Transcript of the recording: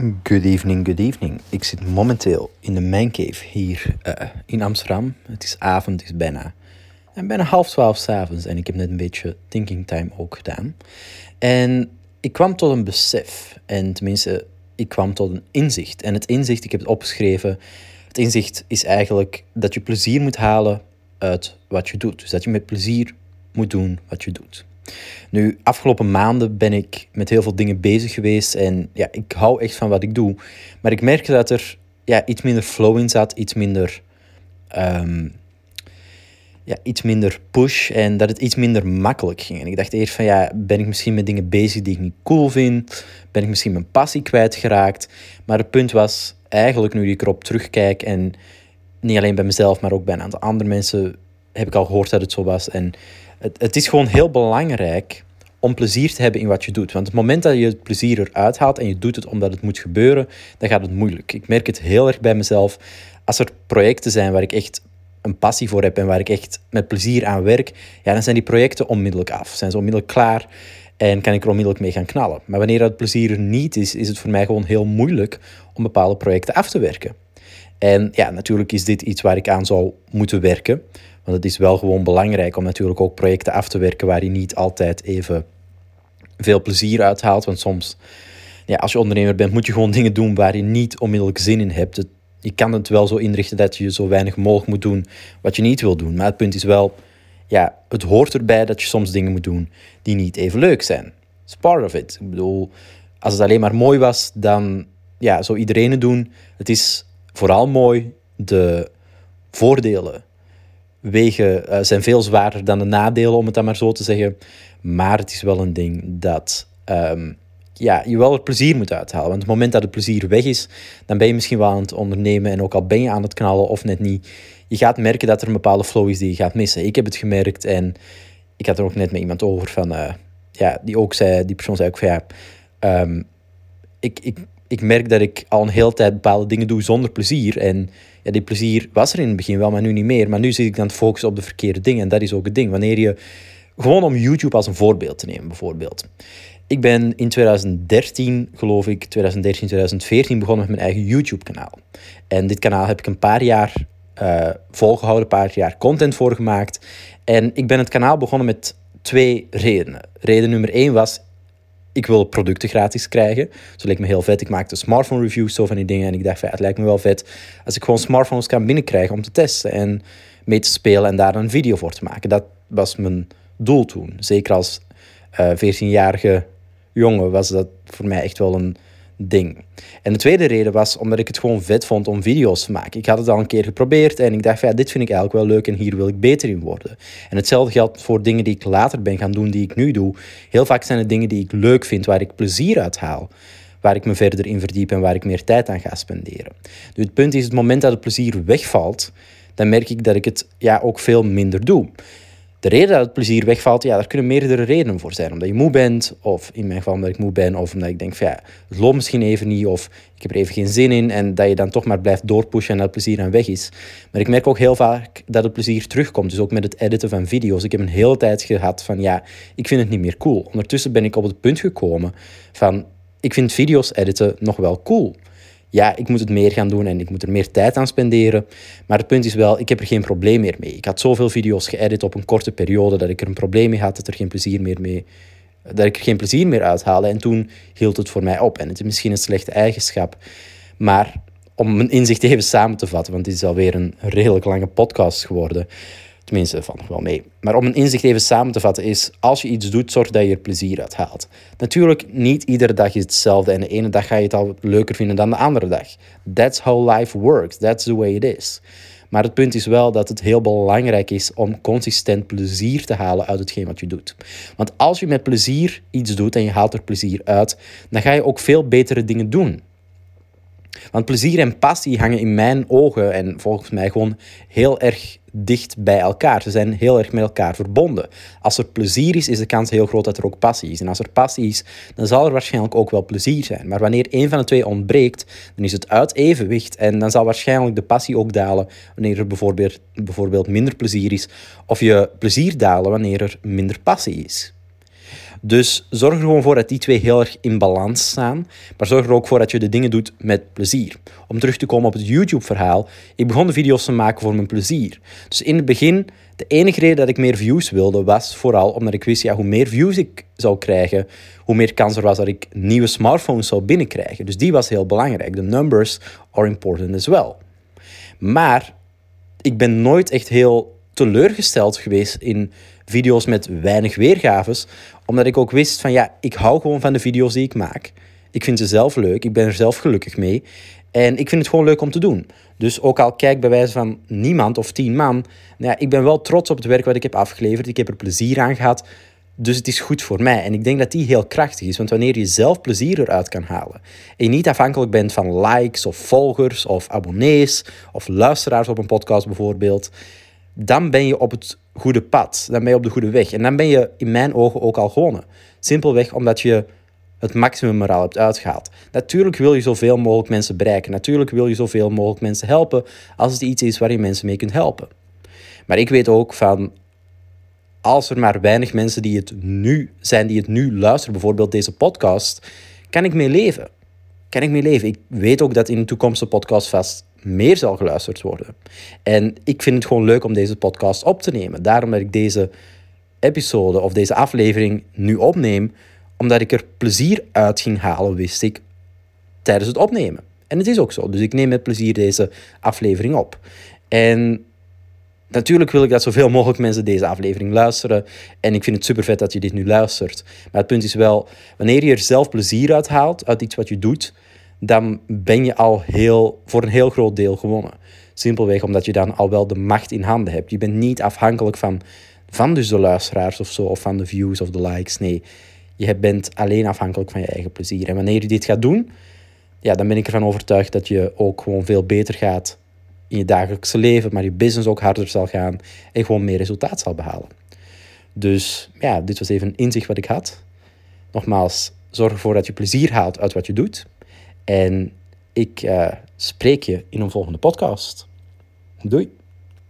Good evening, good evening. Ik zit momenteel in de Mancave hier uh, in Amsterdam. Het is avond, het is bijna, en bijna half twaalf s'avonds en ik heb net een beetje thinking time ook gedaan. En ik kwam tot een besef, en tenminste, ik kwam tot een inzicht. En het inzicht, ik heb het opgeschreven, het inzicht is eigenlijk dat je plezier moet halen uit wat je doet. Dus dat je met plezier moet doen wat je doet. Nu, afgelopen maanden ben ik met heel veel dingen bezig geweest en ja, ik hou echt van wat ik doe. Maar ik merkte dat er ja, iets minder flow in zat, iets minder, ehm, ja, iets minder push en dat het iets minder makkelijk ging. En ik dacht eerst van ja, ben ik misschien met dingen bezig die ik niet cool vind? Ben ik misschien mijn passie kwijtgeraakt? Maar het punt was eigenlijk, nu ik erop terugkijk en niet alleen bij mezelf, maar ook bij een aantal andere mensen heb ik al gehoord dat het zo was. En het, het is gewoon heel belangrijk om plezier te hebben in wat je doet. Want het moment dat je het plezier eruit haalt en je doet het omdat het moet gebeuren, dan gaat het moeilijk. Ik merk het heel erg bij mezelf. Als er projecten zijn waar ik echt een passie voor heb en waar ik echt met plezier aan werk, ja, dan zijn die projecten onmiddellijk af. Zijn ze onmiddellijk klaar en kan ik er onmiddellijk mee gaan knallen. Maar wanneer dat plezier er niet is, is het voor mij gewoon heel moeilijk om bepaalde projecten af te werken. En ja, natuurlijk is dit iets waar ik aan zou moeten werken. Want het is wel gewoon belangrijk om natuurlijk ook projecten af te werken waar je niet altijd even veel plezier uit haalt. Want soms, ja, als je ondernemer bent, moet je gewoon dingen doen waar je niet onmiddellijk zin in hebt. je kan het wel zo inrichten dat je zo weinig mogelijk moet doen wat je niet wil doen. Maar het punt is wel, ja, het hoort erbij dat je soms dingen moet doen die niet even leuk zijn. It's part of it. Ik bedoel, als het alleen maar mooi was, dan ja, zou iedereen het doen. Het is vooral mooi de voordelen wegen uh, zijn veel zwaarder dan de nadelen, om het dan maar zo te zeggen. Maar het is wel een ding dat um, ja, je wel het plezier moet uithalen. Want op het moment dat het plezier weg is, dan ben je misschien wel aan het ondernemen. En ook al ben je aan het knallen of net niet, je gaat merken dat er een bepaalde flow is die je gaat missen. Ik heb het gemerkt en ik had er ook net met iemand over van, uh, ja, die ook zei, die persoon zei ook van ja, um, ik, ik, ik merk dat ik al een hele tijd bepaalde dingen doe zonder plezier. En ja, die plezier was er in het begin wel, maar nu niet meer. Maar nu zit ik dan te focussen op de verkeerde dingen. En dat is ook het ding. Wanneer je, gewoon om YouTube als een voorbeeld te nemen, bijvoorbeeld. Ik ben in 2013, geloof ik, 2013, 2014 begonnen met mijn eigen YouTube-kanaal. En dit kanaal heb ik een paar jaar uh, volgehouden, een paar jaar content voor gemaakt. En ik ben het kanaal begonnen met twee redenen. Reden nummer één was, ik wil producten gratis krijgen. Zo leek me heel vet. Ik maakte smartphone reviews, zo van die dingen. En ik dacht, het lijkt me wel vet als ik gewoon smartphones kan binnenkrijgen om te testen en mee te spelen en daar een video voor te maken. Dat was mijn doel toen. Zeker als uh, eh, 14-jarige jongen was dat voor mij echt wel een ding. En de tweede reden was omdat ik het gewoon vet vond om video's te maken. Ik had het al een keer geprobeerd en ik dacht, ja, dit vind ik eigenlijk wel leuk en hier wil ik beter in worden. En hetzelfde geldt voor dingen die ik later ben gaan doen, die ik nu doe. Heel vaak zijn het dingen die ik leuk vind, waar ik plezier uit haal. Waar ik me verder in verdiep en waar ik meer tijd aan ga spenderen. Dus het punt is, het moment dat het plezier wegvalt, dan merk ik dat ik het ja, ook veel minder doe. De reden dat het plezier wegvalt, ja, daar kunnen meerdere redenen voor zijn. Omdat je moe bent, of in mijn geval omdat ik moe ben, of omdat ik denk van ja, het loopt misschien even niet, of ik heb er even geen zin in, en dat je dan toch maar blijft doorpushen en dat plezier aan weg is. Maar ik merk ook heel vaak dat het plezier terugkomt, dus ook met het editen van video's. Ik heb een hele tijd gehad van ja, ik vind het niet meer cool. Ondertussen ben ik op het punt gekomen van ik vind video's editen nog wel cool ja, ik moet het meer gaan doen en ik moet er meer tijd aan spenderen. Maar het punt is wel, ik heb er geen probleem meer mee. Ik had zoveel video's geëdit op een korte periode dat ik er een probleem mee had, dat, er geen plezier meer mee, dat ik er geen plezier meer uithaalde. En toen hield het voor mij op. En het is misschien een slechte eigenschap. Maar om mijn inzicht even samen te vatten, want dit is alweer een redelijk lange podcast geworden. Tenminste, nog wel mee. Maar om een inzicht even samen te vatten is, als je iets doet, zorg dat je er plezier uit haalt. Natuurlijk, niet iedere dag is hetzelfde en de ene dag ga je het al leuker vinden dan de andere dag. That's how life works. That's the way it is. Maar het punt is wel dat het heel belangrijk is om consistent plezier te halen uit hetgeen wat je doet. Want als je met plezier iets doet en je haalt er plezier uit, dan ga je ook veel betere dingen doen. Want plezier en passie hangen in mijn ogen en volgens mij gewoon heel erg dicht bij elkaar. Ze zijn heel erg met elkaar verbonden. Als er plezier is, is de kans heel groot dat er ook passie is. En als er passie is, dan zal er waarschijnlijk ook wel plezier zijn. Maar wanneer een van de twee ontbreekt, dan is het uit evenwicht. En dan zal waarschijnlijk de passie ook dalen wanneer er bijvoorbeeld, bijvoorbeeld minder plezier is. Of je plezier dalen wanneer er minder passie is. Dus zorg er gewoon voor dat die twee heel erg in balans staan. Maar zorg er ook voor dat je de dingen doet met plezier. Om terug te komen op het YouTube-verhaal. Ik begon de video's te maken voor mijn plezier. Dus in het begin, de enige reden dat ik meer views wilde, was vooral omdat ik wist, ja, hoe meer views ik zou krijgen, hoe meer kans er was dat ik nieuwe smartphones zou binnenkrijgen. Dus die was heel belangrijk. De numbers are important as well. Maar ik ben nooit echt heel teleurgesteld geweest in video's met weinig weergaves, omdat ik ook wist van ja, ik hou gewoon van de video's die ik maak. Ik vind ze zelf leuk, ik ben er zelf gelukkig mee en ik vind het gewoon leuk om te doen. Dus ook al kijk bij wijze van niemand of tien man, nou ja, ik ben wel trots op het werk wat ik heb afgeleverd. Ik heb er plezier aan gehad. Dus het is goed voor mij. En ik denk dat die heel krachtig is. Want wanneer je zelf plezier eruit kan halen. En je niet afhankelijk bent van likes of volgers of abonnees of luisteraars op een podcast bijvoorbeeld. Dan ben je op het goede pad. Dan ben je op de goede weg. En dan ben je in mijn ogen ook al gewonnen. Simpelweg omdat je het maximum er al hebt uitgehaald. Natuurlijk wil je zoveel mogelijk mensen bereiken. Natuurlijk wil je zoveel mogelijk mensen helpen als het iets is waar je mensen mee kunt helpen. Maar ik weet ook van als er maar weinig mensen die het nu zijn, die het nu luisteren, bijvoorbeeld deze podcast, kan ik mee leven. Kan ik mee leven. Ik weet ook dat in de toekomstige podcast vast meer zal geluisterd worden. En ik vind het gewoon leuk om deze podcast op te nemen. Daarom dat ik deze episode of deze aflevering nu opneem, omdat ik er plezier uit ging halen, wist ik, tijdens het opnemen. En het is ook zo. Dus ik neem met plezier deze aflevering op. En Natuurlijk wil ik dat zoveel mogelijk mensen deze aflevering luisteren. En ik vind het super vet dat je dit nu luistert. Maar het punt is wel, wanneer je er zelf plezier uit haalt, uit iets wat je doet, dan ben je al heel, voor een heel groot deel gewonnen. Simpelweg omdat je dan al wel de macht in handen hebt. Je bent niet afhankelijk van, van dus de luisteraars of zo, of van de views of de likes. Nee, je bent alleen afhankelijk van je eigen plezier. En wanneer je dit gaat doen, ja, dan ben ik ervan overtuigd dat je ook gewoon veel beter gaat in je dagelijkse leven, maar je business ook harder zal gaan en gewoon meer resultaat zal behalen. Dus ja, dit was even een inzicht wat ik had. Nogmaals, zorg ervoor dat je plezier haalt uit wat je doet. En ik uh, spreek je in een volgende podcast. Doei!